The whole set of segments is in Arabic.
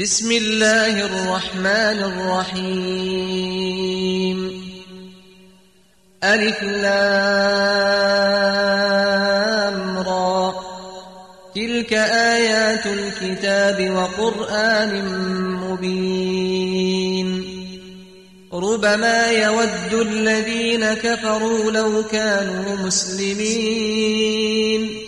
بسم الله الرحمن الرحيم. ألف لام را. تلك آيات الكتاب وقرآن مبين. ربما يود الذين كفروا لو كانوا مسلمين.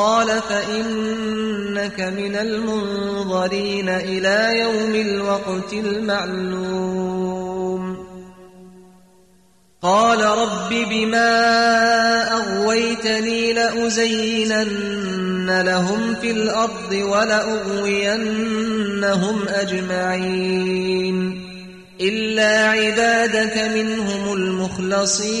قال فإنك من المنظرين إلى يوم الوقت المعلوم. قال رب بما أغويتني لأزينن لهم في الأرض ولأغوينهم أجمعين. إلا عبادك منهم المخلصين.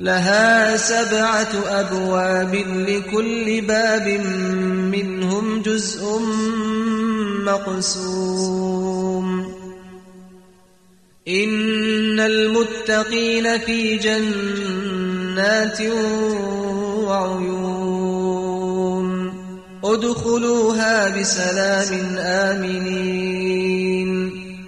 لها سبعة أبواب لكل باب منهم جزء مقسوم. إن المتقين في جنات وعيون. ادخلوها بسلام آمنين.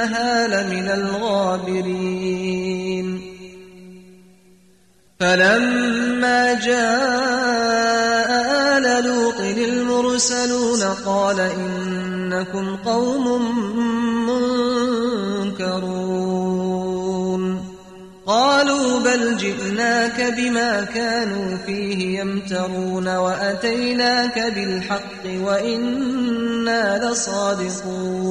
إنها لمن الغابرين. فلما جاء آل لوط المرسلون قال إنكم قوم منكرون. قالوا بل جئناك بما كانوا فيه يمترون وأتيناك بالحق وإنا لصادقون.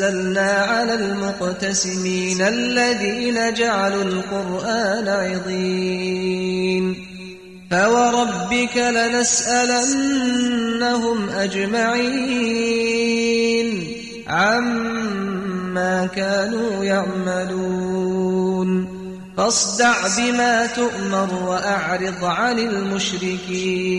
أنزلنا على المقتسمين الذين جعلوا القرآن عظيم فوربك لنسألنهم أجمعين. عما كانوا يعملون. فاصدع بما تؤمر وأعرض عن المشركين.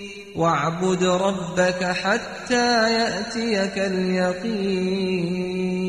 واعبد ربك حتى يأتيك اليقين.